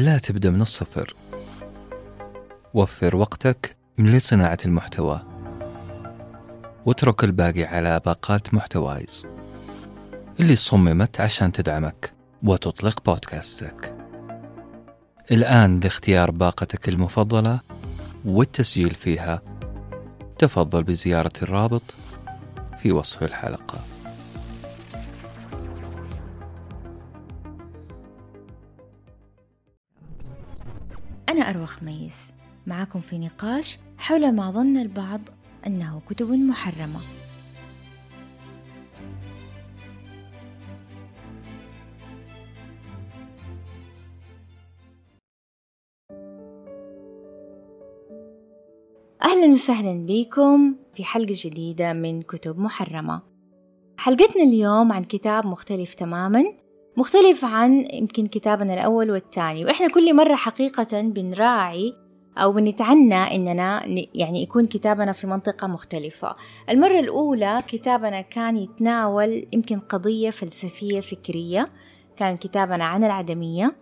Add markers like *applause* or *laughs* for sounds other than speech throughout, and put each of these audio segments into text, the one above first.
لا تبدأ من الصفر. وفر وقتك لصناعة المحتوى. واترك الباقي على باقات محتوايز. اللي صممت عشان تدعمك وتطلق بودكاستك. الآن لاختيار باقتك المفضلة والتسجيل فيها. تفضل بزيارة الرابط في وصف الحلقة. أنا أروى خميس معكم في نقاش حول ما ظن البعض أنه كتب محرمة. أهلا وسهلا بكم في حلقة جديدة من كتب محرمة. حلقتنا اليوم عن كتاب مختلف تماما مختلف عن يمكن كتابنا الأول والثاني. وإحنا كل مرة حقيقة بنراعي أو بنتعنى إننا يعني يكون كتابنا في منطقة مختلفة. المرة الأولى كتابنا كان يتناول يمكن قضية فلسفية فكرية كان كتابنا عن العدمية.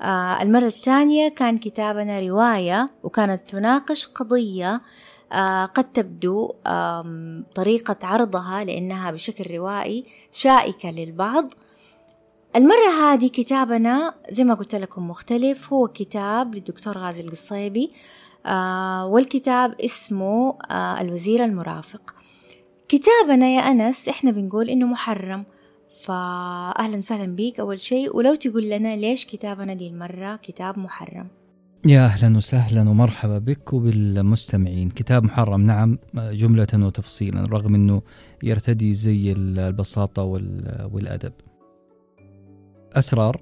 آه المرة الثانية كان كتابنا رواية وكانت تناقش قضية آه قد تبدو طريقة عرضها لأنها بشكل روائي شائكة للبعض. المرة هذه كتابنا زي ما قلت لكم مختلف. هو كتاب للدكتور غازي القصيبي آه والكتاب اسمه آه الوزير المرافق. كتابنا يا أنس إحنا بنقول إنه محرم. فأهلا وسهلا بيك أول شيء. ولو تقول لنا ليش كتابنا دي المرة كتاب محرم؟ يا أهلا وسهلا ومرحبا بك وبالمستمعين. كتاب محرم نعم جملة وتفصيلا رغم أنه يرتدي زي البساطة والأدب. أسرار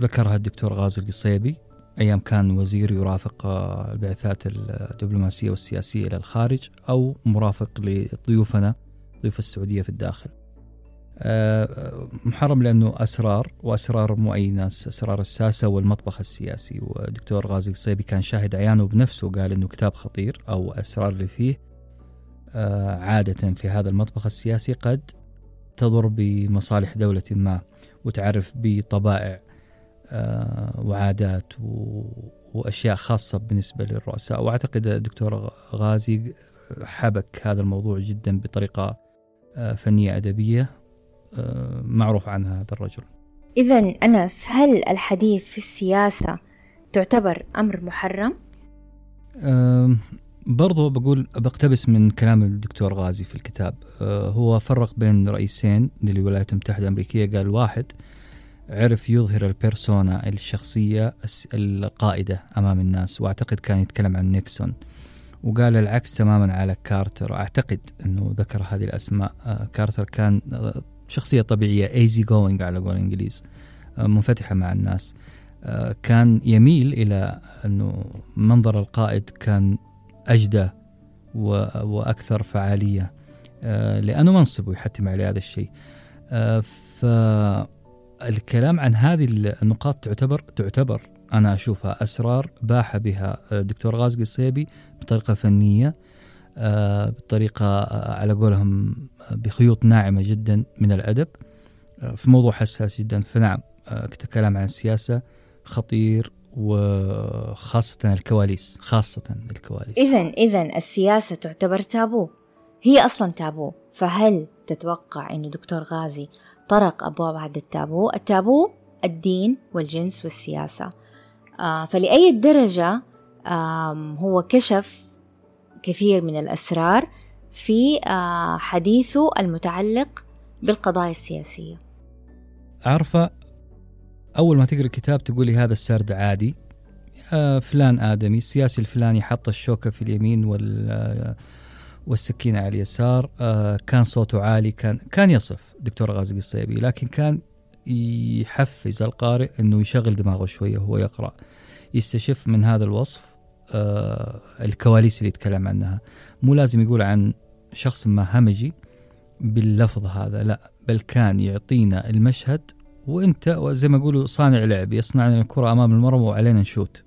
ذكرها الدكتور غازي القصيبي أيام كان وزير يرافق البعثات الدبلوماسية والسياسية إلى الخارج أو مرافق لضيوفنا ضيوف السعودية في الداخل. آه، محرم لأنه أسرار وأسرار مو أي ناس أسرار الساسة والمطبخ السياسي. والدكتور غازي الصيبي كان شاهد عيانه بنفسه قال أنه كتاب خطير أو أسرار اللي فيه. آه، عادة في هذا المطبخ السياسي قد تضر بمصالح دولة ما. وتعرف بطبائع آه، وعادات وأشياء خاصة بالنسبة للرؤساء وأعتقد الدكتور غازي حبك هذا الموضوع جدا بطريقة فنية أدبية آه، معروف عن هذا الرجل إذا أنس هل الحديث في السياسة تعتبر أمر محرم؟ برضو بقول بقتبس من كلام الدكتور غازي في الكتاب. أه هو فرق بين رئيسين للولايات المتحدة الأمريكية. قال واحد عرف يظهر ال persona الشخصية القائدة أمام الناس وأعتقد كان يتكلم عن نيكسون. وقال العكس تماما على كارتر. أعتقد أنه ذكر هذه الأسماء. أه كارتر كان شخصية طبيعية easy going على قول الإنجليز. آه، منفتحة مع الناس. آه، كان يميل إلى أنه منظر القائد كان أجدى وأكثر فعالية آه، لأنه منصبه يحتم عليه هذا الشيء. فالكلام عن هذه النقاط تعتبر تعتبر أنا أشوفها أسرار باح بها الدكتور غازي الصيبي بطريقة فنية آه، بطريقة آه، على قولهم آه، بخيوط ناعمة جدا من الأدب في موضوع حساس جدا. فنعم كلام عن السياسة خطير وخاصة الكواليس خاصة الكواليس. إذا إذا السياسة تعتبر تابو. هي أصلا تابو. فهل تتوقع أنه دكتور غازي طرق أبواب هذا التابو؟ التابو الدين والجنس والسياسة. فلأي درجة هو كشف كثير من الأسرار في آه، حديثه المتعلق بالقضايا السياسية. عارفة أول ما تقرأ الكتاب تقولي هذا السرد عادي. آه، فلان آدمي السياسي الفلاني حط الشوكة في اليمين وال آه، والسكينة على اليسار. كان صوته عالي كان كان يصف دكتور غازي الصيبي لكن كان يحفز القارئ إنه يشغل دماغه شوية وهو يقرأ. يستشف من هذا الوصف آه، الكواليس اللي يتكلم عنها. مو لازم يقول عن شخص ما همجي باللفظ هذا لا بل كان يعطينا المشهد وانت زي ما يقولوا صانع لعب يصنع لنا الكرة أمام المرمى وعلينا نشوت.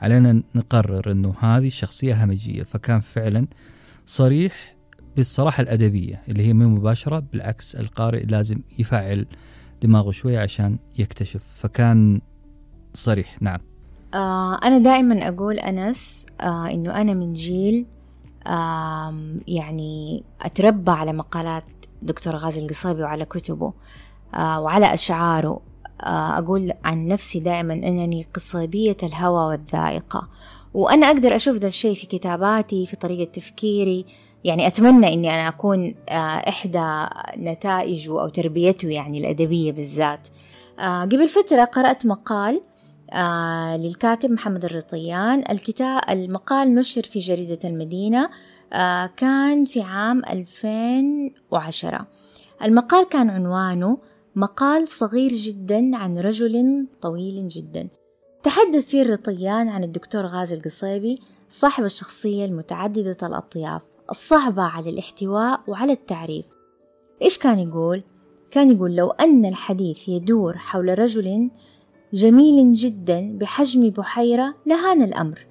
علينا نقرر إنه هذه الشخصية همجية. فكان فعلا صريح بالصراحة الأدبية اللي هي مو مباشرة بالعكس القارئ لازم يفعل دماغه شوية عشان يكتشف. فكان صريح نعم. آه أنا دائما أقول أنس آه إنه أنا من جيل آه يعني أتربى على مقالات دكتور غازي القصيبي وعلى كتبه. وعلى أشعاره. آه أقول عن نفسي دائما أنني قصيبية الهوى والذائقة. وأنا أقدر أشوف ذا الشيء في كتاباتي في طريقة تفكيري. يعني أتمنى إني أنا أكون آه إحدى نتائجه أو تربيته يعني الأدبية بالذات. آه قبل فترة قرأت مقال آه للكاتب محمد الرطيان. الكتاب المقال نشر في جريدة المدينة آه كان في عام 2010 المقال كان عنوانه مقال صغير جدا عن رجل طويل جدا. تحدث فيه الرطيان عن الدكتور غازي القصيبي صاحب الشخصية المتعددة الأطياف الصعبة على الاحتواء وعلى التعريف. إيش كان يقول؟ كان يقول لو أن الحديث يدور حول رجل جميل جدا بحجم بحيرة لهان الأمر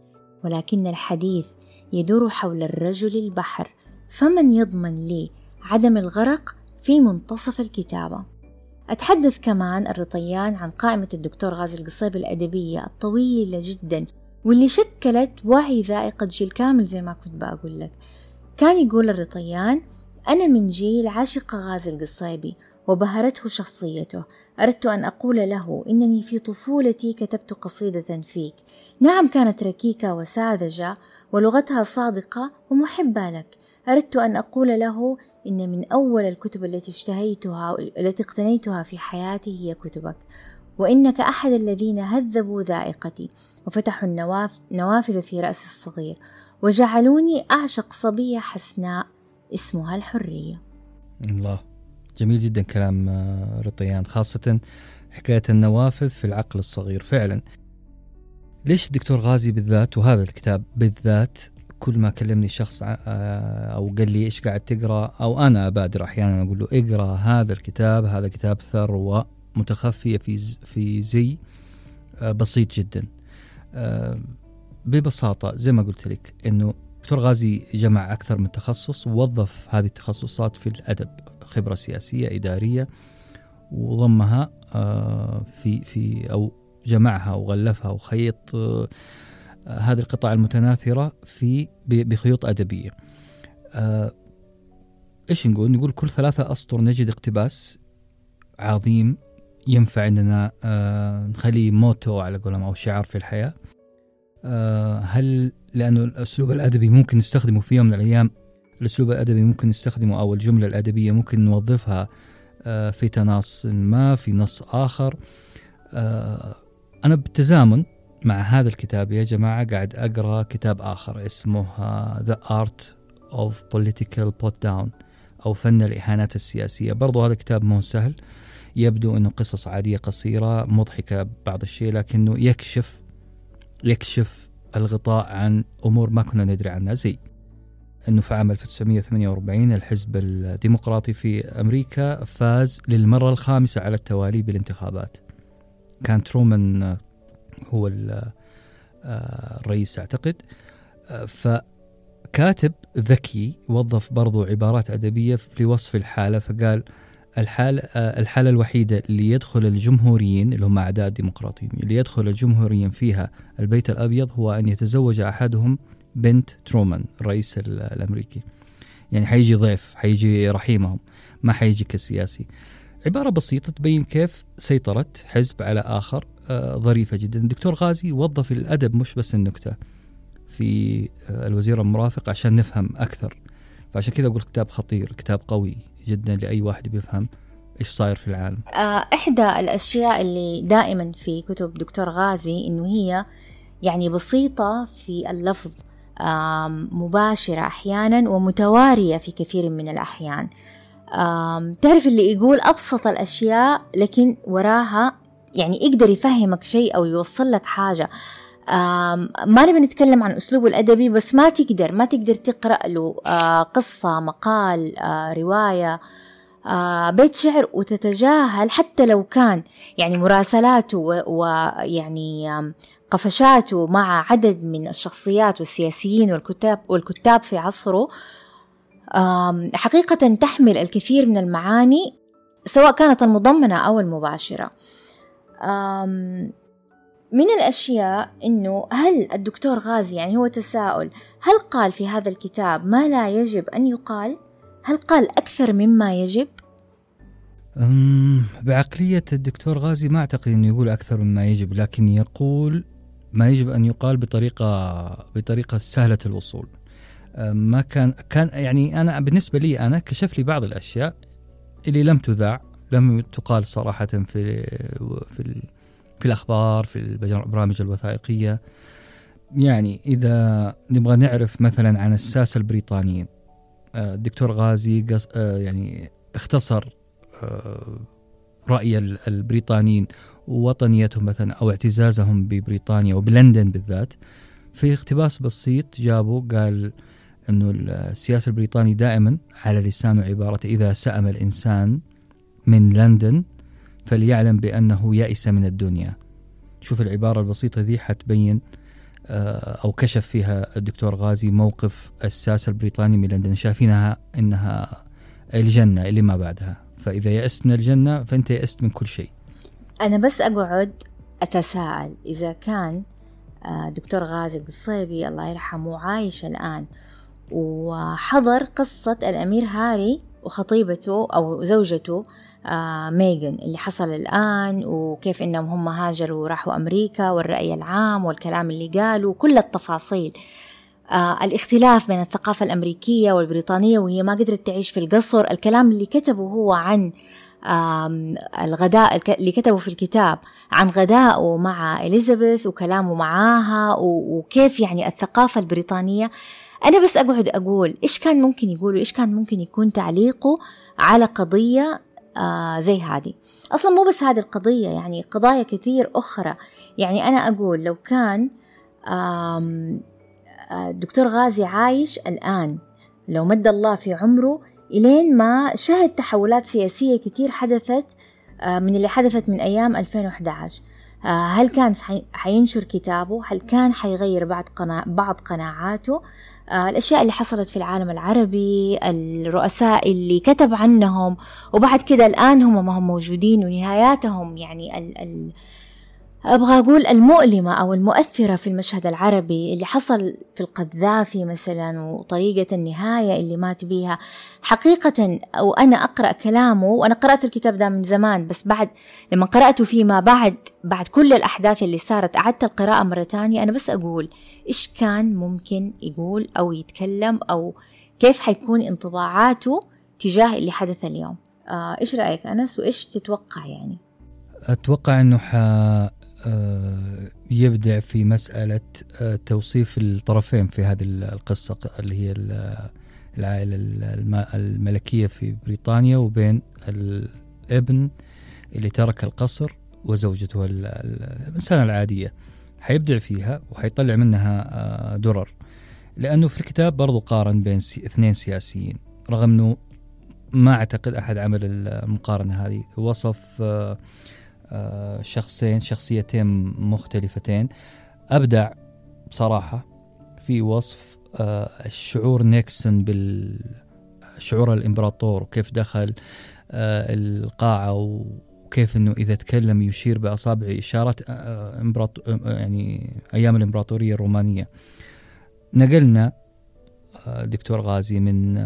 ولكن الحديث يدور حول الرجل البحر فمن يضمن لي عدم الغرق في منتصف الكتابة؟ أتحدث كمان الرطيان عن قائمة الدكتور غازي القصيبي الأدبية الطويلة جدا واللي شكلت وعي ذائقة جيل كامل زي ما كنت بقول لك. كان يقول الرطيان أنا من جيل عاشق غازي القصيبي وبهرته شخصيته. أردت أن أقول له إنني في طفولتي كتبت قصيدة فيك. نعم كانت ركيكة وساذجة ولغتها صادقة ومحبة لك. أردت أن أقول له إن من أول الكتب التي اشتهيتها التي اقتنيتها في حياتي هي كتبك. وإنك أحد الذين هذبوا ذائقتي وفتحوا النوافذ في رأسي الصغير وجعلوني أعشق صبية حسناء اسمها الحرية. الله. جميل جدا كلام آه، رطيان خاصة حكاية النوافذ في العقل الصغير فعلا. ليش الدكتور غازي بالذات وهذا الكتاب بالذات كل ما كلمني شخص آه، أو قال لي إيش قاعد تقرأ أو أنا ابادر أحيانا أقول له اقرأ هذا الكتاب هذا كتاب ثروه متخفيه في في زي آه، بسيط جدا. ببساطة زي ما قلت لك إنه دكتور غازي جمع أكثر من تخصص ووظف هذه التخصصات في الأدب خبرة سياسية إدارية وضمها آه، في في أو جمعها وغلفها وخيط آه، هذه القطع المتناثرة في بخيوط أدبية. آه، إيش نقول؟ نقول كل ثلاثة أسطر نجد اقتباس عظيم ينفع إننا نخليه موتو على قولهم أو شعار في الحياة. هل لأنه الأسلوب الأدبي ممكن نستخدمه في يوم من الأيام الأسلوب الأدبي ممكن نستخدمه أو الجملة الأدبية ممكن نوظفها آه، في تناص ما في نص آخر آه، أنا بالتزامن مع هذا الكتاب يا جماعة قاعد أقرأ كتاب آخر اسمه آه، The Art of Political Put Down أو فن الإهانات السياسية. برضو هذا الكتاب مو سهل. يبدو أنه قصص عادية قصيرة مضحكة بعض الشيء لكنه يكشف يكشف الغطاء عن أمور ما كنا ندري عنها. زي أنه في عام 1948 الحزب الديمقراطي في أمريكا فاز للمرة الخامسة على التوالي بالانتخابات. كان ترومان هو آه، الرئيس أعتقد. آه، فكاتب ذكي وظف برضو عبارات أدبية لوصف الحالة فقال الحالة آه، الحالة الوحيدة اللي يدخل الجمهوريين اللي هم أعداء الديمقراطيين اللي يدخل الجمهوريين فيها البيت الأبيض هو أن يتزوج أحدهم بنت ترومان الرئيس الأمريكي. يعني حيجي ضيف حيجي رحيمهم ما حيجي كسياسي. عبارة بسيطة تبين كيف سيطرة حزب على آخر آه ظريفة جدا. الدكتور غازي وظف الأدب مش بس النكتة في آه الوزير المرافق عشان نفهم أكثر. فعشان كذا أقول كتاب خطير كتاب قوي جدا لأي واحد بيفهم إيش صاير في العالم. آه إحدى الأشياء اللي دائما في كتب دكتور غازي إنه هي يعني بسيطة في اللفظ مباشرة أحيانا ومتوارية في كثير من الأحيان. تعرف اللي يقول أبسط الأشياء لكن وراها يعني يقدر يفهمك شيء أو يوصل لك حاجة. ما نبي نتكلم عن أسلوبه الأدبي بس ما تقدر ما تقدر تقرأ له قصة مقال رواية بيت شعر وتتجاهل حتى لو كان يعني مراسلاته ويعني قفشاته مع عدد من الشخصيات والسياسيين والكتاب والكتاب في عصره. حقيقة تحمل الكثير من المعاني سواء كانت المضمنة أو المباشرة من الأشياء أنه هل الدكتور غازي يعني هو تساؤل هل قال في هذا الكتاب ما لا يجب أن يقال؟ هل قال أكثر مما يجب؟ بعقلية الدكتور غازي ما أعتقد أنه يقول أكثر مما يجب لكن يقول ما يجب أن يقال بطريقة بطريقة سهلة الوصول ما كان كان يعني أنا بالنسبة لي أنا كشف لي بعض الأشياء اللي لم تذاع لم تقال صراحة في في في الأخبار في البرامج الوثائقية. يعني إذا نبغى نعرف مثلا عن الساسة البريطانيين الدكتور غازي يعني اختصر رأي البريطانيين ووطنيتهم مثلا أو اعتزازهم ببريطانيا وبلندن بالذات. في اقتباس بسيط جابوا قال أنه السياسة البريطاني دائما على لسانه عبارة إذا سأم الإنسان من لندن فليعلم بأنه يأس من الدنيا. شوف العبارة البسيطة ذي حتبين آه، أو كشف فيها الدكتور غازي موقف الساسة البريطاني من لندن. شايفينها إنها الجنة اللي ما بعدها. فإذا يأست من الجنة فأنت يأست من كل شيء. أنا بس أقعد أتساءل. إذا كان آه، دكتور غازي القصيبي الله يرحمه عايش الآن وحضر قصة الأمير هاري وخطيبته أو زوجته آه ميغن اللي حصل الآن وكيف إنهم هم هاجروا وراحوا أمريكا والرأي العام والكلام اللي قالوا كل التفاصيل. آه الاختلاف بين الثقافة الأمريكية والبريطانية وهي ما قدرت تعيش في القصر. الكلام اللي كتبه هو عن الغداء اللي كتبه في الكتاب عن غدائه مع إليزابيث وكلامه معاها وكيف يعني الثقافة البريطانية أنا بس أقعد أقول إيش كان ممكن يقوله إيش كان ممكن يكون تعليقه على قضية آه زي هذه. أصلا مو بس هذه القضية يعني قضايا كثير أخرى. يعني أنا أقول لو كان آه، غازي عايش الآن لو مد الله في عمره إلين ما شهد تحولات سياسية كثير حدثت آه من اللي حدثت من أيام 2011 آه هل كان حينشر كتابه؟ هل كان حيغير بعض, بعض قناعاته؟ الأشياء اللي حصلت في العالم العربي الرؤساء اللي كتب عنهم وبعد كده الآن هم ما هم موجودين ونهاياتهم يعني ال ال أبغى أقول المؤلمة أو المؤثرة في المشهد العربي اللي حصل في القذافي مثلا وطريقة النهاية اللي مات بيها. حقيقة أو أنا أقرأ كلامه وأنا قرأت الكتاب ده من زمان بس بعد لما قرأته فيما بعد بعد كل الأحداث اللي صارت أعدت القراءة مرة تانية أنا بس أقول إيش كان ممكن يقول أو يتكلم أو كيف حيكون انطباعاته تجاه اللي حدث اليوم؟ آه إيش رأيك أنس؟ وإيش تتوقع يعني؟ أتوقع أنه ح... آه، يبدع في مسألة آه، توصيف الطرفين في هذه القصة اللي هي العائلة الملكية في بريطانيا وبين الابن اللي ترك القصر وزوجته الإنسانة العادية. حيبدع فيها وحيطلع منها آه، درر. لأنه في الكتاب برضو قارن بين اثنين سياسيين رغم أنه ما أعتقد أحد عمل المقارنة هذه. وصف شخصين شخصيتين مختلفتين أبدع بصراحة في وصف آه، الشعور نيكسون بالشعور الإمبراطور وكيف دخل آه، القاعة وكيف إنه إذا تكلم يشير باصابعه اشارات يعني أيام الإمبراطورية الرومانية. نقلنا دكتور غازي من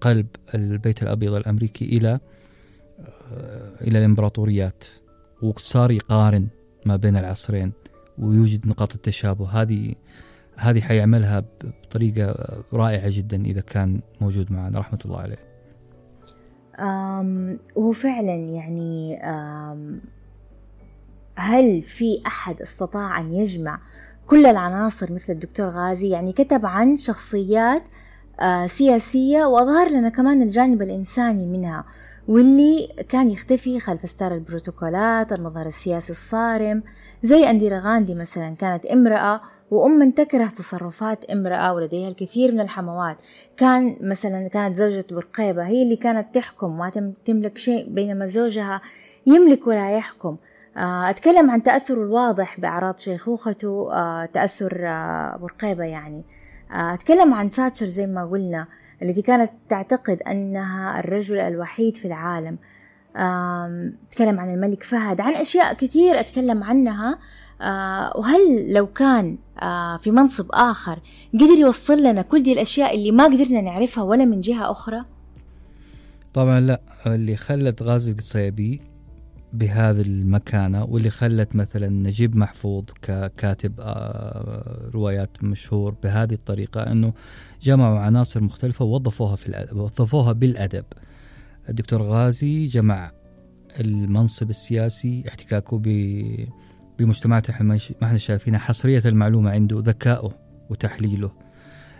قلب البيت الأبيض الأمريكي إلى إلى الإمبراطوريات وصار يقارن ما بين العصرين ويوجد نقاط التشابه. هذه هذه حيعملها بطريقة رائعة جدا إذا كان موجود معنا رحمة الله عليه. هو فعلا يعني هل في أحد استطاع أن يجمع كل العناصر مثل الدكتور غازي؟ يعني كتب عن شخصيات آه، سياسية وأظهر لنا كمان الجانب الإنساني منها. واللي كان يختفي خلف ستار البروتوكولات المظهر السياسي الصارم زي أنديرا غاندي مثلا كانت امرأة وأم تكره تصرفات امرأة ولديها الكثير من الحموات. كان مثلا كانت زوجة برقيبة هي اللي كانت تحكم ما تملك شيء بينما زوجها يملك ولا يحكم. آه، أتكلم عن تأثره الواضح بأعراض شيخوخته آه، تأثر آه، برقيبة يعني. أتكلم عن ثاتشر زي ما قلنا. التي كانت تعتقد أنها الرجل الوحيد في العالم أتكلم عن الملك فهد عن أشياء كثير أتكلم عنها آه وهل لو كان آه في منصب آخر قدر يوصل لنا كل دي الأشياء اللي ما قدرنا نعرفها ولا من جهة أخرى؟ طبعا لا اللي خلت غازي القصيبي بهذه المكانة واللي خلت مثلا نجيب محفوظ ككاتب آه، روايات مشهور بهذه الطريقة أنه جمعوا عناصر مختلفة ووظفوها في الأدب وظفوها بالأدب. الدكتور غازي جمع المنصب السياسي احتكاكه بمجتمعات ما إحنا شايفينها حصرية المعلومة عنده ذكائه وتحليله.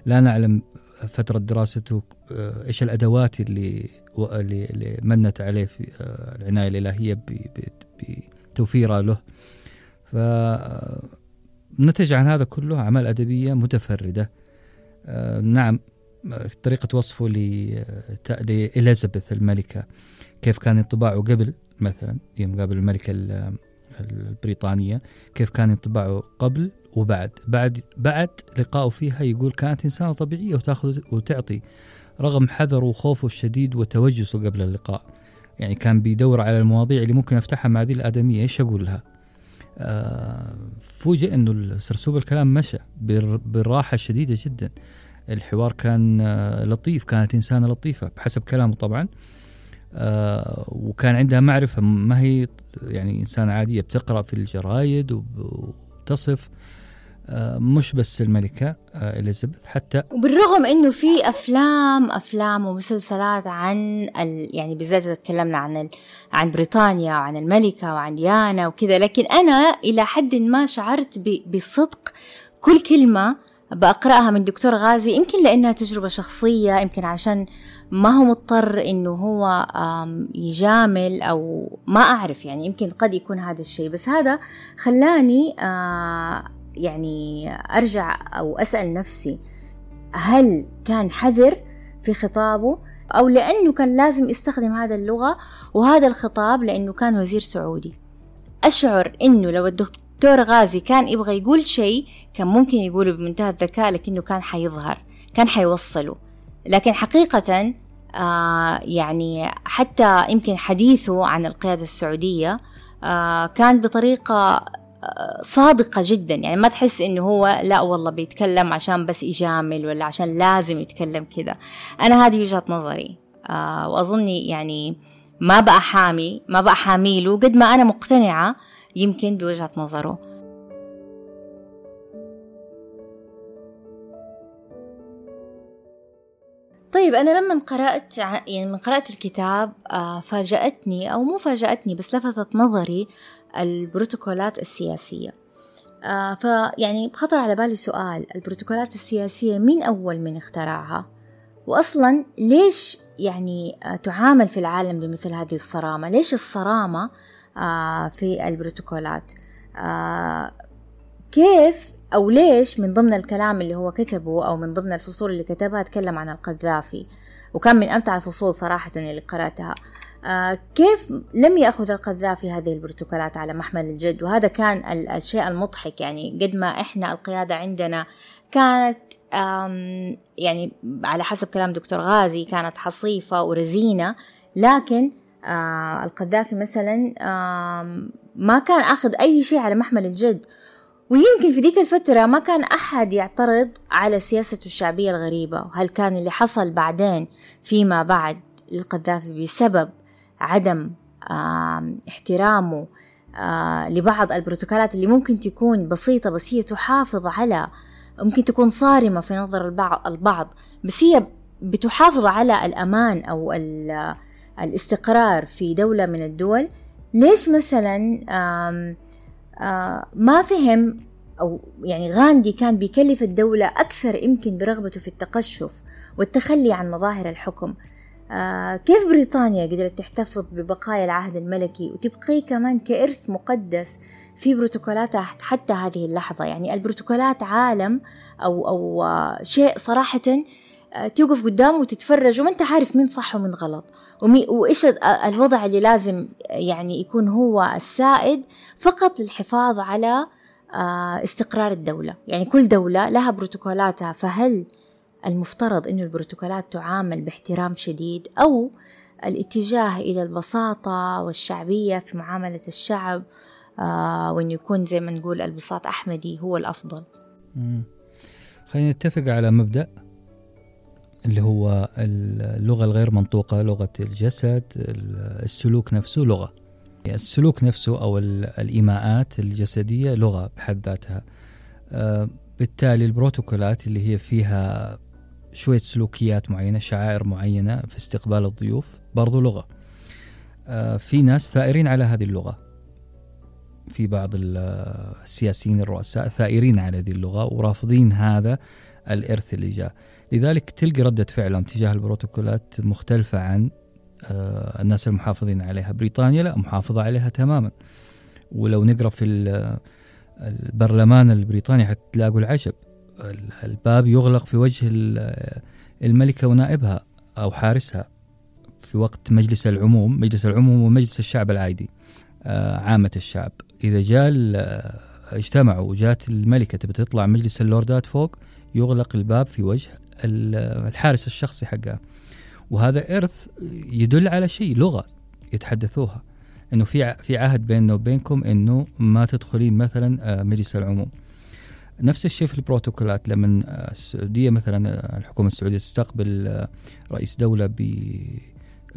لا نعلم فترة دراسته آه، إيش الأدوات اللي اللي منت عليه في آه، العناية الإلهية بتوفيرها له. ف نتج عن هذا كله أعمال أدبية متفردة. آه، نعم طريقة وصفه لإليزابيث الملكة. كيف كان انطباعه قبل مثلا يوم قابل الملكة البريطانية كيف كان انطباعه قبل وبعد؟ بعد بعد لقائه فيها يقول كانت إنسانة طبيعية وتأخذ وتعطي رغم حذره وخوفه الشديد وتوجسه قبل اللقاء. يعني كان بيدور على المواضيع اللي ممكن أفتحها مع ذي الآدمية. إيش أقول لها آه فوجئ إنه سرسوب الكلام مشى بالراحة الشديدة جدا. الحوار كان آه لطيف كانت إنسانة لطيفة بحسب كلامه طبعا. آه وكان عندها معرفة. ما هي يعني إنسانة عادية بتقرأ في الجرايد وتصف. آه، مش بس الملكة آه، إليزابيث حتى وبالرغم إنه في أفلام أفلام ومسلسلات عن ال... يعني بالذات إذا تكلمنا عن ال... عن بريطانيا وعن الملكة وعن ديانا وكذا لكن أنا إلى حد ما شعرت. بصدق كل كلمة بقرأها من دكتور غازي يمكن لأنها تجربة شخصية يمكن عشان ما هو مضطر إنه هو يجامل أو ما أعرف يعني يمكن قد يكون هذا الشيء بس هذا خلاني آه، يعني أرجع أو أسأل نفسي هل كان حذر في خطابه؟ أو لأنه كان لازم يستخدم هذا اللغة وهذا الخطاب لأنه كان وزير سعودي. أشعر إنه لو الدكتور غازي كان يبغى يقول شيء كان ممكن يقوله بمنتهى الذكاء لكنه كان حيظهر كان حيوصله. لكن حقيقة آه يعني حتى يمكن حديثه عن القيادة السعودية آه كان بطريقة صادقة جدا. يعني ما تحس إنه هو لا والله بيتكلم عشان بس يجامل ولا عشان لازم يتكلم كذا. أنا هذه وجهة نظري. آه وأظني يعني ما بقى حامي ما بقى حاميله قد ما أنا مقتنعة يمكن بوجهة نظره. طيب أنا لما قرأت يعني من قرأت الكتاب آه فاجأتني أو مو فاجأتني بس لفتت نظري البروتوكولات السياسية. آه فيعني خطر على بالي سؤال البروتوكولات السياسية مين أول من اخترعها؟ وأصلا ليش يعني آه تعامل في العالم بمثل هذه الصرامة؟ ليش الصرامة آه في البروتوكولات؟ آه كيف أو ليش من ضمن الكلام اللي هو كتبه أو من ضمن الفصول اللي كتبها تكلم عن القذافي؟ وكان من أمتع الفصول صراحة اللي قرأتها. كيف لم يأخذ القذافي هذه البروتوكولات على محمل الجد وهذا كان الشيء المضحك يعني قد ما إحنا القيادة عندنا كانت يعني على حسب كلام دكتور غازي كانت حصيفة ورزينة لكن آه القذافي مثلا ما كان أخذ أي شيء على محمل الجد ويمكن في ذيك الفترة ما كان أحد يعترض على سياسته الشعبية الغريبة وهل كان اللي حصل بعدين فيما بعد للقذافي بسبب عدم احترامه لبعض البروتوكولات اللي ممكن تكون بسيطة بس هي تحافظ على ممكن تكون صارمة في نظر البعض بس هي بتحافظ على الأمان أو الاستقرار في دولة من الدول. ليش مثلا ما فهم أو يعني غاندي كان بيكلف الدولة أكثر يمكن برغبته في التقشف والتخلي عن مظاهر الحكم. آه كيف بريطانيا قدرت تحتفظ ببقايا العهد الملكي وتبقيه كمان كإرث مقدس في بروتوكولاتها حتى هذه اللحظة؟ يعني البروتوكولات عالم أو, أو آه شيء صراحة آه توقف قدامه وتتفرج وما أنت عارف مين صح ومين غلط. ومي وإيش الوضع اللي لازم يعني يكون هو السائد فقط للحفاظ على آه استقرار الدولة. يعني كل دولة لها بروتوكولاتها فهل المفترض أن البروتوكولات تعامل باحترام شديد أو الاتجاه إلى البساطة والشعبية في معاملة الشعب آه وإنه يكون زي ما نقول البساط أحمدي هو الأفضل. خلينا نتفق على مبدأ اللي هو اللغة الغير منطوقة لغة الجسد السلوك نفسه لغة. السلوك نفسه أو الإيماءات الجسدية لغة بحد ذاتها. آه، بالتالي البروتوكولات اللي هي فيها شوية سلوكيات معينة شعائر معينة في استقبال الضيوف برضو لغة. آه، في ناس ثائرين على هذه اللغة. في بعض السياسيين الرؤساء ثائرين على هذه اللغة ورافضين هذا الإرث اللي جاء. لذلك تلقي ردة فعلهم تجاه البروتوكولات مختلفة عن آه، الناس المحافظين عليها. بريطانيا لا محافظة عليها تماما. ولو نقرأ في البرلمان البريطاني حتلاقوا العجب. الباب يغلق في وجه الملكة ونائبها أو حارسها في وقت مجلس العموم مجلس العموم ومجلس الشعب العادي آه، عامة الشعب. إذا جاء اجتمعوا وجات الملكة تبي تطلع مجلس اللوردات فوق يغلق الباب في وجه الحارس الشخصي حقها. وهذا إرث يدل على شيء لغة يتحدثوها. إنه في في عهد بيننا وبينكم إنه ما تدخلين مثلا آه، مجلس العموم. نفس الشيء في البروتوكولات. لما آه، السعودية مثلا آه، الحكومة السعودية تستقبل رئيس دولة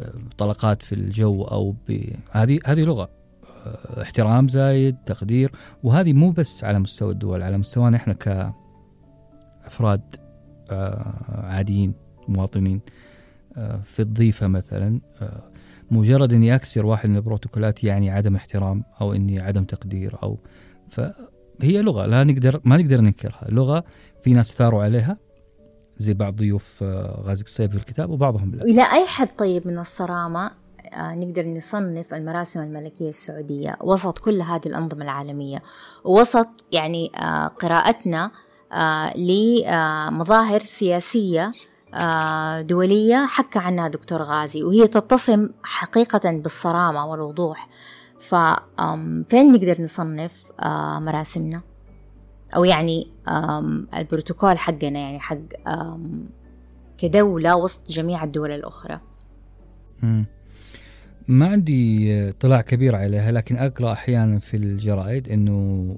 بطلقات في الجو أو هذه هذه لغة احترام زايد تقدير. وهذه مو بس على مستوى الدول على مستوانا إحنا كأفراد عاديين مواطنين في الضيفة مثلا مجرد إني أكسر واحد من البروتوكولات يعني عدم احترام أو إني عدم تقدير أو فهي لغة لا نقدر ما نقدر ننكرها. لغة في ناس ثاروا عليها زي بعض ضيوف آه، غازي قصيب في الكتاب وبعضهم لا. إلى أي حد طيب من الصرامة آه، نقدر نصنف المراسم الملكية السعودية وسط كل هذه الأنظمة العالمية وسط يعني آه، قراءتنا لمظاهر سياسية دولية حكى عنها دكتور غازي. وهي تتصم حقيقة بالصرامة والوضوح. فين نقدر نصنف آه، مراسمنا؟ أو يعني البروتوكول حقنا يعني حق كدولة وسط جميع الدول الأخرى. ما عندي اطلاع كبير عليها لكن أقرأ أحيانا في الجرائد أنه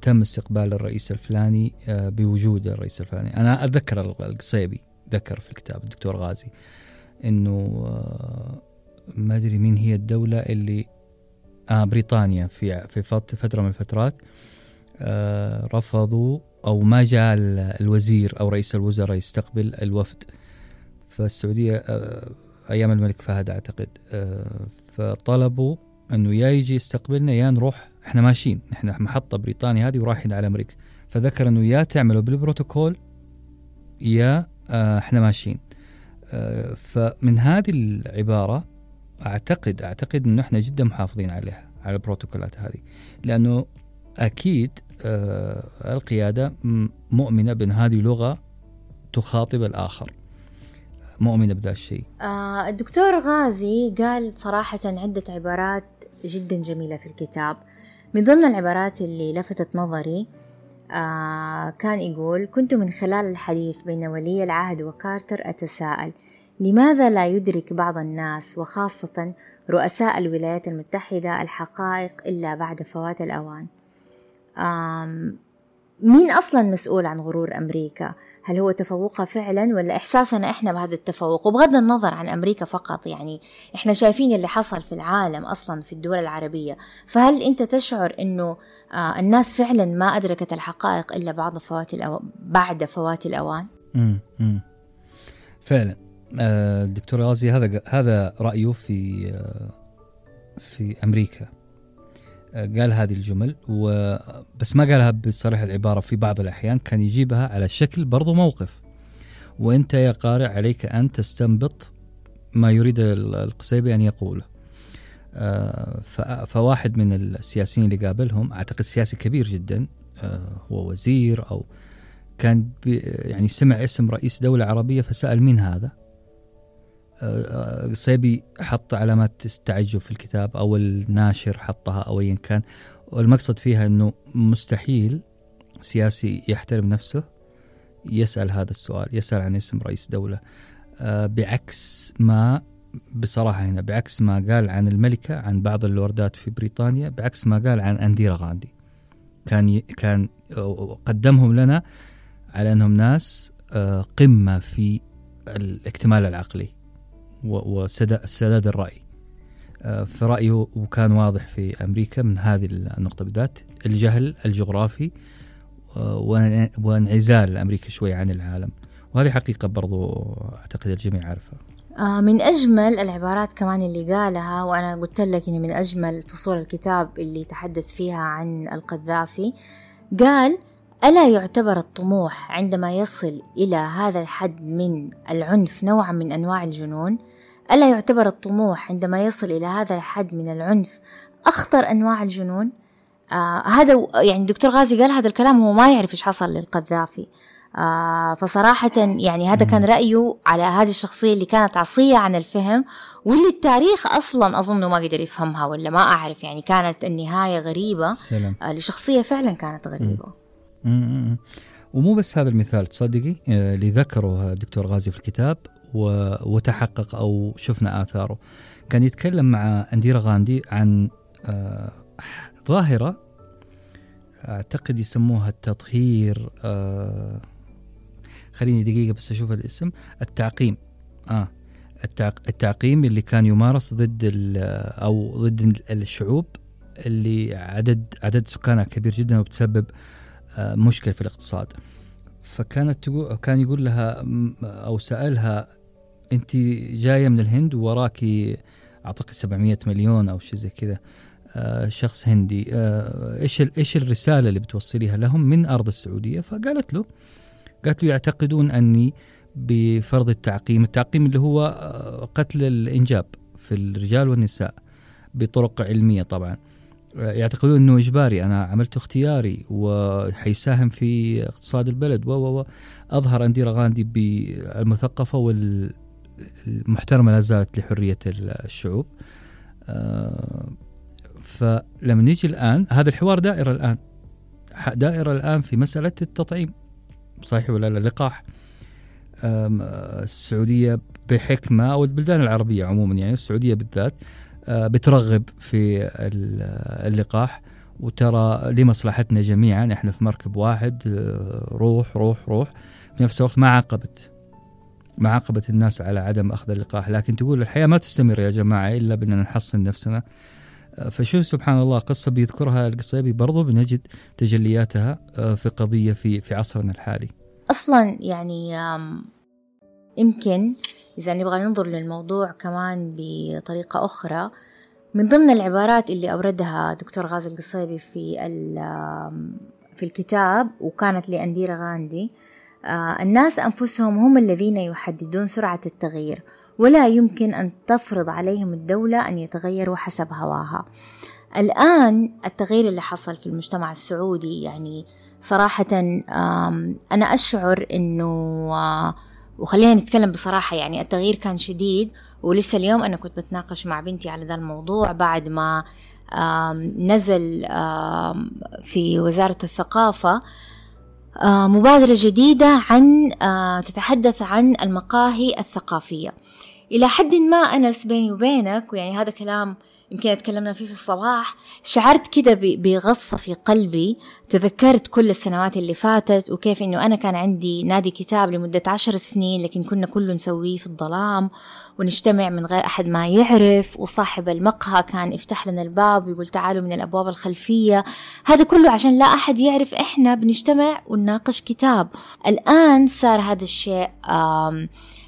تم استقبال الرئيس الفلاني آه، بوجود الرئيس الفلاني. أنا أتذكر القصيبي ذكر في الكتاب الدكتور غازي إنه آه، ما أدري مين هي الدولة اللي بريطانيا في في فترة من الفترات آه رفضوا أو ما جاء الوزير أو رئيس الوزراء يستقبل الوفد. فالسعودية آه أيام الملك فهد أعتقد آه فطلبوا إنه يا يجي يستقبلنا يا نروح إحنا ماشيين إحنا محطة بريطانيا هذه ورايحين على أمريكا. فذكر إنه يا تعملوا بالبروتوكول يا آه إحنا ماشيين. آه فمن هذه العبارة أعتقد أعتقد إنه إحنا جدا محافظين عليها على البروتوكولات هذه. لأنه أكيد آه القيادة مؤمنة بأن هذه لغة تخاطب الآخر. مؤمنة بذا الشيء. آه الدكتور غازي قال صراحة عدة عبارات جدا جميلة في الكتاب. من ضمن العبارات اللي لفتت نظري آه كان يقول كنت من خلال الحديث بين ولي العهد وكارتر أتساءل لماذا لا يدرك بعض الناس وخاصة رؤساء الولايات المتحدة الحقائق إلا بعد فوات الأوان؟ مين أصلا مسؤول عن غرور أمريكا؟ هل هو تفوقها فعلا ولا إحساسنا إحنا بهذا التفوق؟ وبغض النظر عن أمريكا فقط يعني إحنا شايفين اللي حصل في العالم أصلا في الدول العربية. فهل أنت تشعر أنه آه الناس فعلا ما أدركت الحقائق إلا بعد فوات الأو... بعد فوات الأوان؟ فعلا. الدكتور غازي هذا هذا رأيه في آه في أمريكا. قال هذه الجمل و بس ما قالها بصريح العبارة في بعض الأحيان كان يجيبها على شكل برضو موقف. وأنت يا قارئ عليك أن تستنبط ما يريد القصيبي أن يقوله. آه، فواحد من السياسيين اللي قابلهم أعتقد سياسي كبير جدا آه، هو وزير أو كان يعني سمع اسم رئيس دولة عربية فسأل مين هذا؟ صيبي حط علامات تعجب في الكتاب أو الناشر حطها أو ايا كان. والمقصد فيها إنه مستحيل سياسي يحترم نفسه يسأل هذا السؤال يسأل عن اسم رئيس دولة. آه، بعكس ما بصراحة هنا بعكس ما قال عن الملكة عن بعض اللوردات في بريطانيا بعكس ما قال عن أنديرا غاندي. كان. كان قدمهم لنا على أنهم ناس آه، قمة في الاكتمال العقلي. وسداد الرأي. آه، في رأيه وكان واضح في أمريكا من هذه النقطة بالذات. الجهل الجغرافي آه، وانعزال أمريكا شوي عن العالم. وهذه حقيقة برضو أعتقد الجميع عارفها. آه، من أجمل العبارات كمان اللي قالها وأنا قلت لك إن من أجمل فصول الكتاب اللي تحدث فيها عن القذافي قال ألا يعتبر الطموح عندما يصل إلى هذا الحد من العنف نوعا من أنواع الجنون؟ ألا يعتبر الطموح عندما يصل إلى هذا الحد من العنف أخطر أنواع الجنون؟ آه هذا يعني دكتور غازي قال هذا الكلام هو ما يعرف إيش حصل للقذافي آه فصراحة يعني هذا كان رأيه على هذه الشخصية اللي كانت عصية عن الفهم واللي التاريخ أصلا أظنه ما قدر يفهمها ولا ما أعرف يعني كانت النهاية غريبة سلام. آه لشخصية فعلا كانت غريبة مم. ومو بس هذا المثال تصدقي آه، اللي ذكره الدكتور غازي في الكتاب وتحقق أو شفنا آثاره. كان يتكلم مع أنديرا غاندي عن آه، ظاهرة أعتقد يسموها التطهير آه، خليني دقيقة بس أشوف الاسم التعقيم. آه التعقيم اللي كان يمارس ضد أو ضد الشعوب اللي عدد عدد سكانها كبير جدا وبتسبب مشكلة في الاقتصاد. فكانت تقول كان يقول لها أو سألها أنت جاية من الهند ووراكي أعتقد 700 مليون أو شيء زي كذا آه، شخص هندي. آه، إيش إيش الرسالة اللي بتوصليها لهم من أرض السعودية؟ فقالت له قالت له يعتقدون أني بفرض التعقيم التعقيم اللي هو آه، قتل الإنجاب في الرجال والنساء بطرق علمية طبعا. يعتقدون إنه إجباري. أنا عملت اختياري وحيساهم في اقتصاد البلد. و أظهر انديرا غاندي بالمثقفة والمحترمة لا زالت لحرية الشعوب. فلما نيجي الآن هذا الحوار دائر الآن. دائرة الآن في مسألة التطعيم. صحيح ولا لا؟ اللقاح السعودية بحكمة أو البلدان العربية عموما يعني السعودية بالذات. آه، بترغب في اللقاح. وترى لمصلحتنا جميعا إحنا في مركب واحد آه، روح روح روح. في نفس الوقت ما عاقبت ما عاقبت الناس على عدم أخذ اللقاح. لكن تقول الحياة ما تستمر يا جماعة إلا بأننا نحصن نفسنا. فشوف سبحان الله قصة بيذكرها القصيبي برضو بنجد تجلياتها آه، في قضية في في عصرنا الحالي. أصلا يعني يمكن إذا نبغى ننظر للموضوع كمان بطريقة أخرى من ضمن العبارات اللي أوردها دكتور غازي القصيبي في في الكتاب وكانت لأنديرا غاندي آه، الناس أنفسهم هم الذين يحددون سرعة التغيير ولا يمكن أن تفرض عليهم الدولة أن يتغيروا حسب هواها. الآن التغيير اللي حصل في المجتمع السعودي يعني صراحة أنا أشعر أنه وخلينا نتكلم بصراحة يعني التغيير كان شديد ولسه اليوم أنا كنت بتناقش مع بنتي على ذا الموضوع بعد ما نزل في وزارة الثقافة مبادرة جديدة عن تتحدث عن المقاهي الثقافية. إلى حد ما أنس بيني وبينك ويعني هذا كلام يمكن تكلمنا فيه في الصباح. شعرت كده بغصة في قلبي. تذكرت كل السنوات اللي فاتت وكيف إنه أنا كان عندي نادي كتاب لمدة عشر سنين لكن كنا كله نسويه في الظلام ونجتمع من غير أحد ما يعرف. وصاحب المقهى كان يفتح لنا الباب ويقول تعالوا من الأبواب الخلفية. هذا كله عشان لا أحد يعرف إحنا بنجتمع ونناقش كتاب. الآن صار هذا الشيء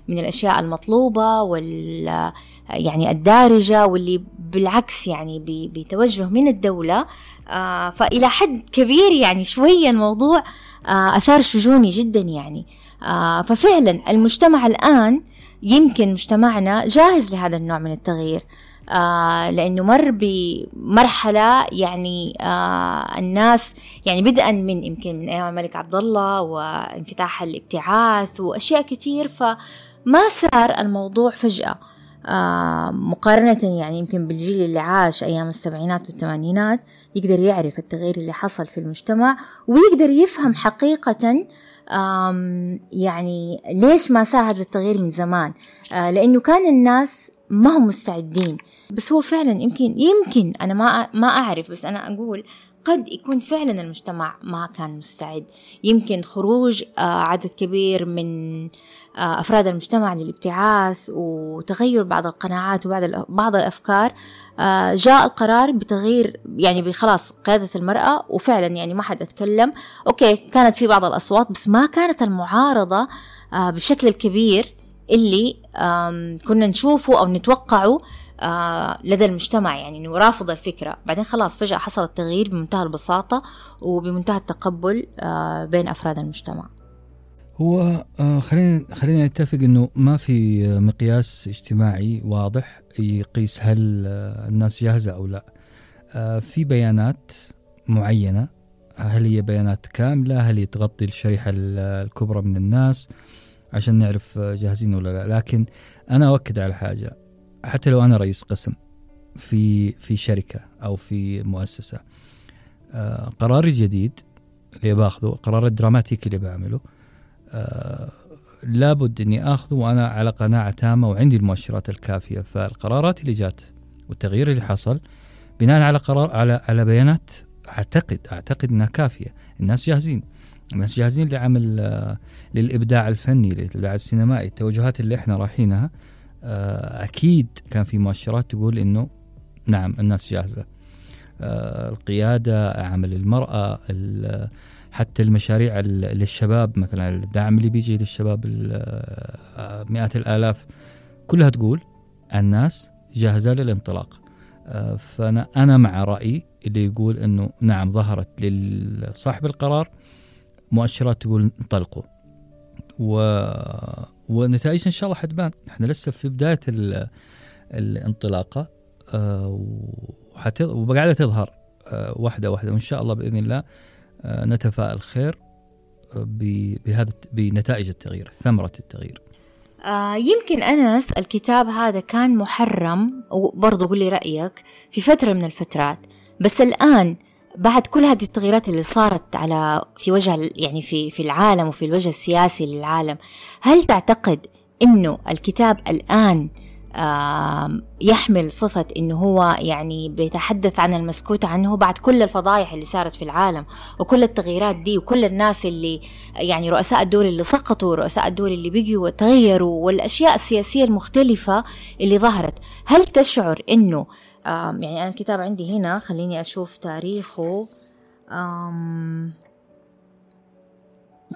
من الأشياء المطلوبة وال يعني الدارجة واللي بالعكس يعني بتوجه من الدولة آه، فإلى حد كبير يعني شوية الموضوع آه، أثار شجوني جدا يعني. آه، ففعلا المجتمع الآن يمكن مجتمعنا جاهز لهذا النوع من التغيير. آه لأنه مر بمرحلة يعني آه الناس يعني بدءا من يمكن من أيام الملك عبد الله وانفتاح الابتعاث وأشياء كثير فما صار الموضوع فجأة. آه مقارنة يعني يمكن بالجيل اللي عاش أيام السبعينات والثمانينات يقدر يعرف التغيير اللي حصل في المجتمع ويقدر يفهم حقيقة يعني ليش ما صار هذا التغيير من زمان. آه لأنه كان الناس ما هم مستعدين. بس هو فعلا يمكن يمكن أنا ما ما أعرف بس أنا أقول قد يكون فعلا المجتمع ما كان مستعد. يمكن خروج آه، عدد كبير من آه، أفراد المجتمع للابتعاث وتغير بعض القناعات وبعض بعض الأفكار آه، جاء القرار بتغيير يعني بخلاص قيادة المرأة وفعلا يعني ما حد أتكلم. أوكي كانت في بعض الأصوات بس ما كانت المعارضة بالشكل الكبير اللي كنا نشوفه أو نتوقعه آه، لدى المجتمع يعني إنه رافض الفكرة. بعدين خلاص فجأة حصل التغيير بمنتهى البساطة وبمنتهى التقبل آه، بين أفراد المجتمع. هو آه، خلينا خلينا نتفق إنه ما في مقياس اجتماعي واضح يقيس هل الناس جاهزة أو لا. في بيانات معينة. هل هي بيانات كاملة؟ هل هي تغطي الشريحة الكبرى من الناس عشان نعرف جاهزين ولا لا؟ لكن أنا أؤكد على حاجة. حتى لو أنا رئيس قسم في في شركة أو في مؤسسة آه قراري الجديد اللي باخذه القرار الدراماتيكي اللي بعمله آه لابد إني آخذه وأنا على قناعة تامة وعندي المؤشرات الكافية. فالقرارات اللي جات والتغيير اللي حصل بناء على قرار على على بيانات أعتقد أعتقد إنها كافية. الناس جاهزين. الناس جاهزين لعمل آه للإبداع الفني للإبداع السينمائي. التوجهات اللي إحنا رايحينها آه، أكيد كان في مؤشرات تقول إنه نعم الناس جاهزة. آه، القيادة عمل المرأة حتى المشاريع للشباب مثلا الدعم اللي بيجي للشباب آه، مئات الآلاف كلها تقول الناس جاهزة للانطلاق. فأنا أنا مع رأيي اللي يقول إنه نعم ظهرت لصاحب القرار مؤشرات تقول انطلقوا. و ونتائجنا إن شاء الله حتبان. إحنا لسه في بداية الانطلاقة آه، وقاعدة تظهر آه، واحدة واحدة وإن شاء الله بإذن الله آه، نتفائل خير بهذا بنتائج التغيير ثمرة التغيير. آه يمكن أنس الكتاب هذا كان محرم وبرضه قولي رأيك في فترة من الفترات. بس الآن بعد كل هذه التغييرات اللي صارت على في وجه يعني في في العالم وفي الوجه السياسي للعالم هل تعتقد إنه الكتاب الآن يحمل صفة إنه هو يعني بيتحدث عن المسكوت عنه بعد كل الفضايح اللي صارت في العالم وكل التغييرات دي وكل الناس اللي يعني رؤساء الدول اللي سقطوا رؤساء الدول اللي بقوا وتغيروا والأشياء السياسية المختلفة اللي ظهرت. هل تشعر إنه يعني أنا الكتاب عندي هنا خليني أشوف تاريخه.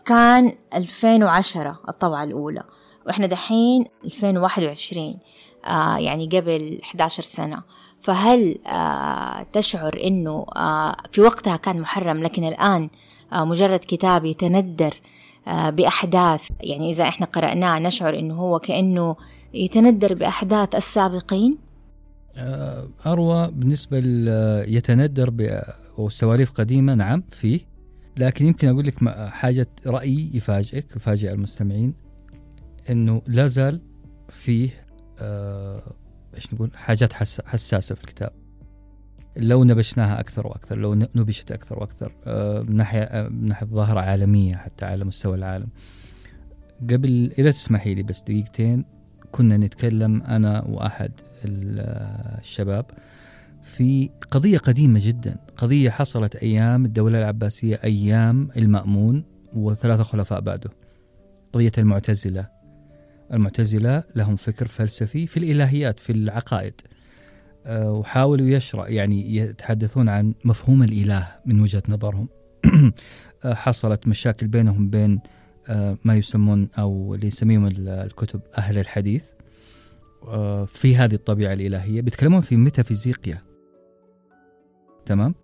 كان 2010 الطبعة الأولى وإحنا دحين 2021 آه يعني قبل 11 سنة. فهل آه تشعر إنه آه في وقتها كان محرم لكن الآن آه مجرد كتاب يتندر آه بأحداث؟ يعني إذا إحنا قرأناه نشعر إنه هو كأنه يتندر بأحداث السابقين؟ آه، أروى بالنسبة يتندر بسواليف قديمة نعم فيه. لكن يمكن أقول لك حاجة رأي يفاجئك يفاجئ المستمعين أنه لا زال فيه آه، إيش نقول؟ حاجات حساسة في الكتاب. لو نبشناها أكثر وأكثر لو نبشت أكثر وأكثر آه، من ناحية من ناحية ظاهرة عالمية حتى على مستوى العالم. قبل إذا تسمحي لي بس دقيقتين كنا نتكلم أنا وأحد الشباب في قضية قديمة جدا. قضية حصلت أيام الدولة العباسية أيام المأمون وثلاثة خلفاء بعده. قضية المعتزلة. المعتزلة لهم فكر فلسفي في الإلهيات في العقائد. آه، وحاولوا يشرع يعني يتحدثون عن مفهوم الإله من وجهة نظرهم. *clears throat* آه، حصلت مشاكل بينهم بين آه، ما يسمون أو اللي يسميهم الكتب أهل الحديث. في هذه الطبيعة الإلهية بيتكلمون في ميتافيزيقيا. تمام؟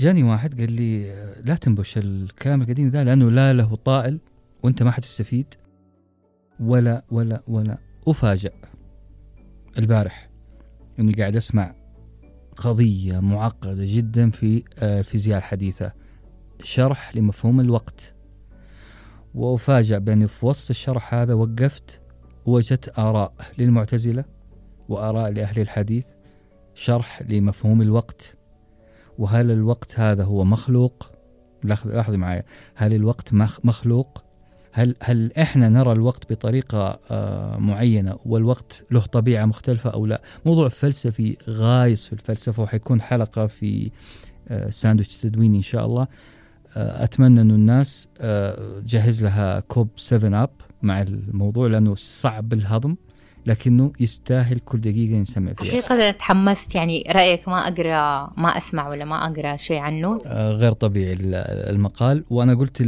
جاني واحد قال لي لا تنبش الكلام القديم ذا لأنه لا له طائل وأنت ما حتستفيد. ولا ولا ولا. أفاجأ البارح أني قاعد أسمع قضية معقدة جدا في آه، الفيزياء الحديثة. شرح لمفهوم الوقت. وأفاجأ بأني في وسط الشرح هذا وقفت وجدت آراء للمعتزلة وآراء لأهل الحديث شرح لمفهوم الوقت. وهل الوقت هذا هو مخلوق؟ لاحظ معي هل الوقت مخلوق؟ هل هل إحنا نرى الوقت بطريقة آه، معينة والوقت له طبيعة مختلفة أو لا؟ موضوع فلسفي غايص في الفلسفة وحيكون حلقة في آه، ساندويتش تدويني إن شاء الله آه، أتمنى انه الناس جهز لها كوب 7 Up مع الموضوع لأنه صعب الهضم لكنه يستاهل كل دقيقة نسمع فيها. حقيقة تحمست يعني رأيك ما أقرأ ما أسمع ولا ما أقرأ شيء عنه؟ آه غير طبيعي المقال. وأنا قلت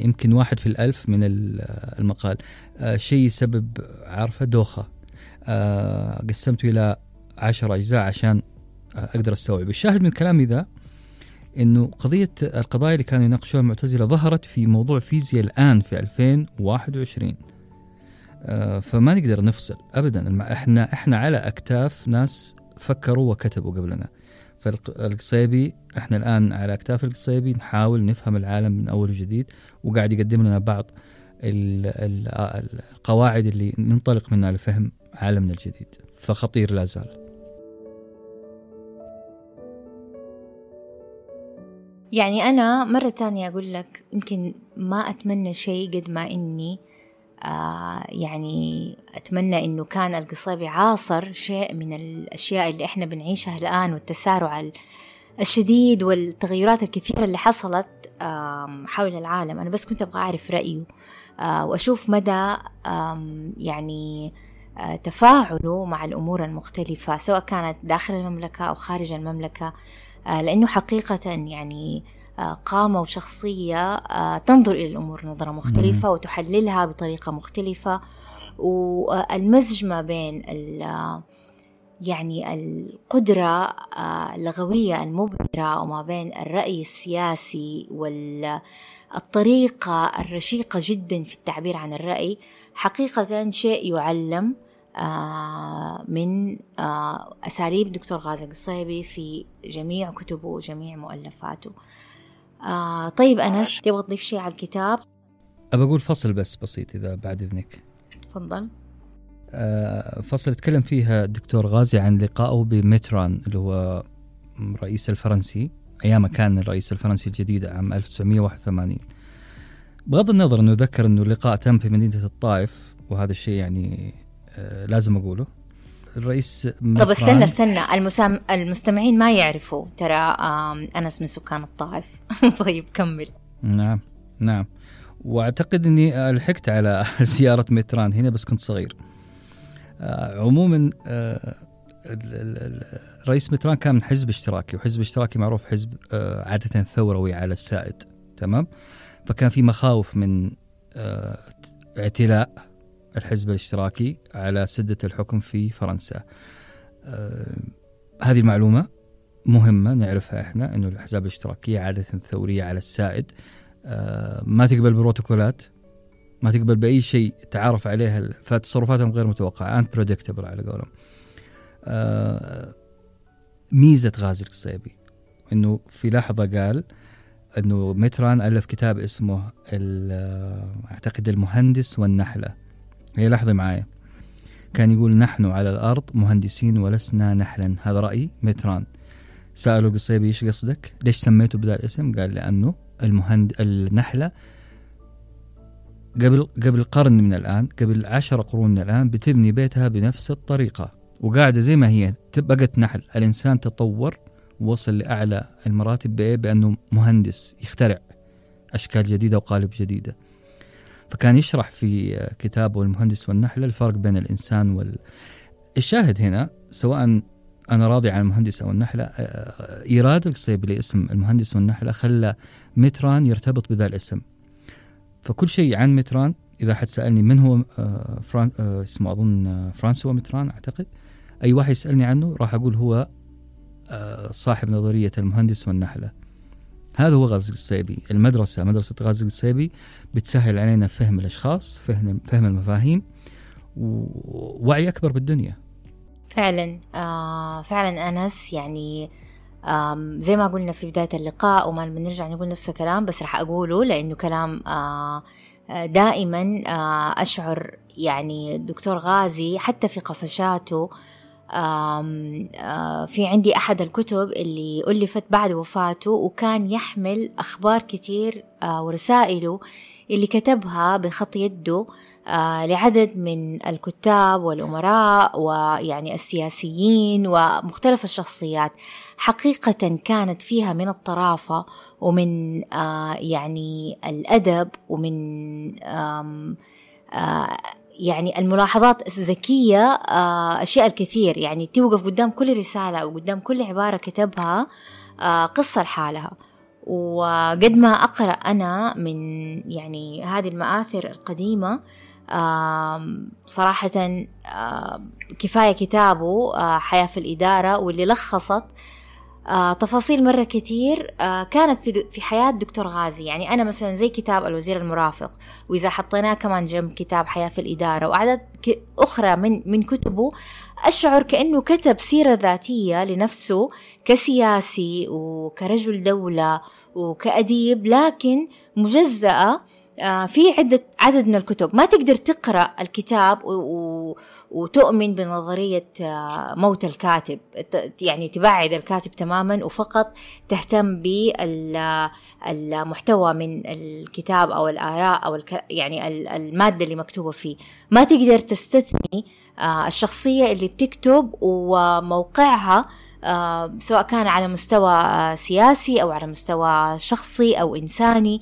يمكن واحد في الألف من المقال. آه شيء يسبب عارفة دوخة. آه قسمته إلى عشر أجزاء عشان أقدر أستوعب. الشاهد من كلامي ذا إنه قضية القضايا اللي كانوا يناقشوها المعتزلة ظهرت في موضوع فيزياء الآن في 2021 آه، فما نقدر نفصل ابدا. إحنا إحنا على أكتاف ناس فكروا وكتبوا قبلنا. فالقصيبي إحنا الآن على أكتاف القصيبي نحاول نفهم العالم من أول وجديد وقاعد يقدم لنا بعض القواعد اللي ننطلق منها لفهم عالمنا الجديد. فخطير لا زال. يعني أنا مرة تانية أقول لك يمكن ما أتمنى شيء قد ما إني آه يعني أتمنى إنه كان القصيبي عاصر شيء من الأشياء اللي إحنا بنعيشها الآن والتسارع الشديد والتغيرات الكثيرة اللي حصلت حول العالم. أنا بس كنت أبغى أعرف رأيه آه وأشوف مدى يعني آه، تفاعله مع الأمور المختلفة سواء كانت داخل المملكة أو خارج المملكة. لأنه حقيقة يعني قامة وشخصية آه، تنظر إلى الأمور نظرة مختلفة وتحللها بطريقة مختلفة. والمزج ما بين يعني القدرة اللغوية المبهرة وما بين الرأي السياسي والطريقة الرشيقة جدا في التعبير عن الرأي حقيقة شيء يعلم آه، من آه، أساليب دكتور غازي القصيبي في جميع كتبه وجميع مؤلفاته. آه، طيب أنس تبغى تضيف شيء على الكتاب؟ أبى أقول فصل بس بسيط إذا بعد إذنك. تفضل. فصل يتكلم فيها الدكتور غازي عن لقائه بمتران اللي هو الرئيس الفرنسي أيام كان الرئيس الفرنسي الجديد عام 1981 بغض النظر أنه ذكر أنه اللقاء تم في مدينة الطائف وهذا الشيء يعني آه، لازم أقوله. الرئيس طب استنى استنى. المسام... المستمعين ما يعرفوا. ترى أنس من سكان الطائف. *laughs* طيب كمل. نعم نعم. وأعتقد إني لحقت على *laughs* زيارة متران هنا بس كنت صغير. آه، عموما آه، رئيس متران كان من حزب اشتراكي وحزب اشتراكي معروف حزب عادة ثوروي على السائد. تمام؟ فكان في مخاوف من اعتلاء الحزب الاشتراكي على سدة الحكم في فرنسا. آه هذه المعلومة مهمة نعرفها إحنا إنه الأحزاب الاشتراكية عادة ثورية على السائد. آه ما تقبل بروتوكولات ما تقبل بأي شيء تعارف عليها فتصرفاتهم غير متوقعة انت بريدكتبل على قولهم. آه ميزة غازي القصيبي إنه في لحظة قال إنه متران ألف كتاب اسمه أعتقد المهندس والنحلة. هي لحظة معايا كان يقول نحن على الأرض مهندسين ولسنا نحلا هذا رأي متران سألوا القصيبي إيش قصدك؟ ليش سميته بذا الاسم؟ قال لأنه المهند النحلة قبل قبل قرن من الآن قبل عشر قرون من الآن بتبني بيتها بنفس الطريقة وقاعدة زي ما هي بقت نحل الإنسان تطور ووصل لأعلى المراتب بإيه؟ بأنه مهندس يخترع أشكال جديدة وقالب جديدة فكان يشرح في كتابه المهندس والنحلة الفرق بين الإنسان وال الشاهد هنا سواء أنا راضي عن المهندس أو النحلة آه، إيراد القصيبي لاسم المهندس والنحلة خلى متران يرتبط بذا الاسم. فكل شيء عن متران إذا حد سألني من هو آه، فران آه، اسمه أظن فرانسوا متران أعتقد أي واحد يسألني عنه راح أقول هو صاحب نظرية المهندس والنحلة. هذا هو غازي القصيبي. المدرسة مدرسة غازي القصيبي بتسهل علينا فهم الأشخاص فهم, فهم المفاهيم ووعي أكبر بالدنيا. فعلا آه فعلا أنس يعني زي ما قلنا في بداية اللقاء وما بنرجع نقول نفس الكلام بس راح أقوله لأنه كلام آه دائما آه أشعر يعني الدكتور غازي حتى في قفشاته آه، في عندي أحد الكتب اللي ألفت بعد وفاته وكان يحمل أخبار كتير ورسائله اللي كتبها بخط يده لعدد من الكتاب والأمراء ويعني السياسيين ومختلف الشخصيات. حقيقة كانت فيها من الطرافة ومن يعني الأدب ومن يعني الملاحظات الذكية آه، أشياء الكثير. يعني توقف قدام كل رسالة أو قدام كل عبارة كتبها آه، قصة لحالها. وقد ما أقرأ أنا من يعني هذه المآثر القديمة صراحة كفاية كتابه آه، حياة في الإدارة واللي لخصت آه تفاصيل مرة كتير آه كانت في, في حياة دكتور غازي. يعني أنا مثلا زي كتاب الوزير المرافق وإذا حطيناه كمان جنب كتاب حياة في الإدارة وعدد أخرى من, من كتبه أشعر كأنه كتب سيرة ذاتية لنفسه كسياسي وكرجل دولة وكأديب لكن مجزأة آه في عدة عدد من الكتب. ما تقدر تقرأ الكتاب و وتؤمن بنظرية آه، موت الكاتب. يعني تبعد الكاتب تماما وفقط تهتم بالمحتوى من الكتاب أو الآراء أو يعني المادة اللي مكتوبة فيه. ما تقدر تستثني آه، الشخصية اللي بتكتب وموقعها آه، سواء كان على مستوى سياسي أو على مستوى شخصي أو إنساني.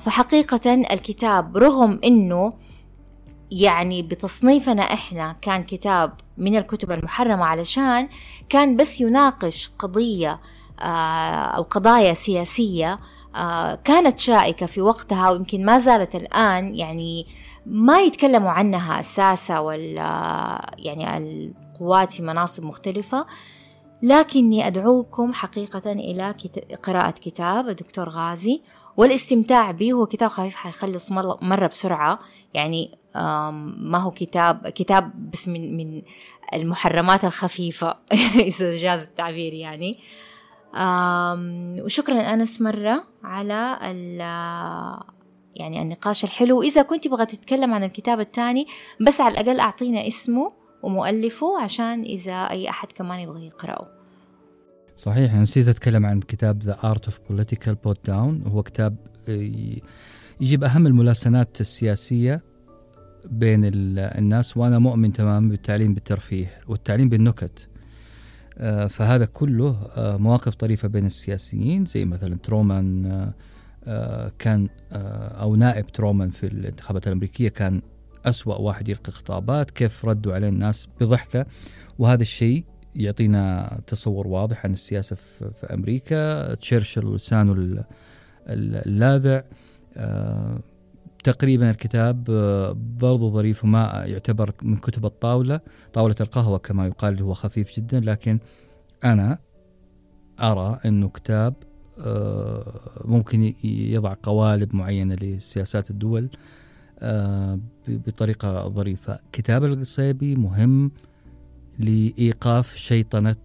فحقيقة الكتاب رغم أنه يعني بتصنيفنا إحنا كان كتاب من الكتب المحرمة علشان كان بس يناقش قضية آه، أو قضايا سياسية آه، كانت شائكة في وقتها ويمكن ما زالت الآن يعني ما يتكلموا عنها الساسة وال يعني القوات في مناصب مختلفة. لكني أدعوكم حقيقة إلى قراءة كتاب الدكتور غازي والإستمتاع به. هو كتاب خفيف حيخلص مرة بسرعة. يعني ما هو كتاب كتاب بس من من المحرمات الخفيفة *laughs* إذا جاز التعبير يعني. وشكرا أنس مرة على يعني النقاش الحلو. وإذا كنت تبغى تتكلم عن الكتاب الثاني بس على الأقل أعطينا اسمه ومؤلفه عشان إذا أي أحد كمان يبغى يقرأه. صحيح نسيت أتكلم عن كتاب The Art of Political Put Down. هو كتاب آه، يجيب أهم الملاسنات السياسية بين الناس وأنا مؤمن تماما بالتعليم بالترفيه والتعليم بالنكت. آه، فهذا كله آه، مواقف طريفة بين السياسيين زي مثلا ترومان آه، كان أو نائب ترومان في الانتخابات الأمريكية كان أسوأ واحد يلقي خطابات كيف ردوا عليه الناس بضحكة. وهذا الشيء يعطينا تصور واضح عن السياسة في أمريكا. تشرشل لسانه اللاذع. تقريبا الكتاب آه، برضو ظريف وما يعتبر من كتب الطاولة طاولة القهوة كما يقال هو خفيف جدا لكن أنا أرى أنه كتاب آه، ممكن يضع قوالب معينة لسياسات الدول آه، بطريقة ظريفة. كتاب القصيبي مهم لإيقاف شيطنة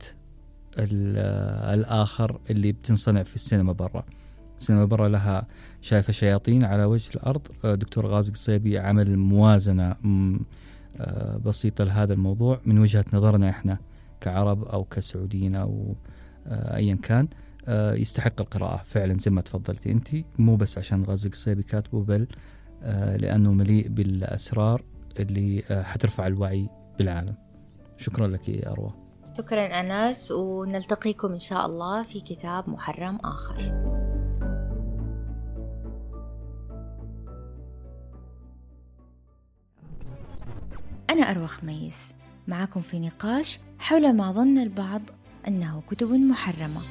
الآخر اللي بتنصنع في السينما برا. السينما برا لها شايفة شياطين على وجه الأرض. آه، دكتور غازي قصيبي عمل موازنة آه، بسيطة لهذا الموضوع من وجهة نظرنا إحنا كعرب أو كسعوديين أو آه، أيا كان. يستحق القراءة. فعلا زي ما تفضلتي أنت. مو بس عشان غازي قصيبي كاتبه بل لأنه مليء بالأسرار اللي حترفع الوعي بالعالم. شكرا لك يا أروى. شكرا أنس ونلتقيكم إن شاء الله في كتاب محرم آخر. أنا أروى خميس معكم في نقاش حول ما ظن البعض أنه كتب محرمة.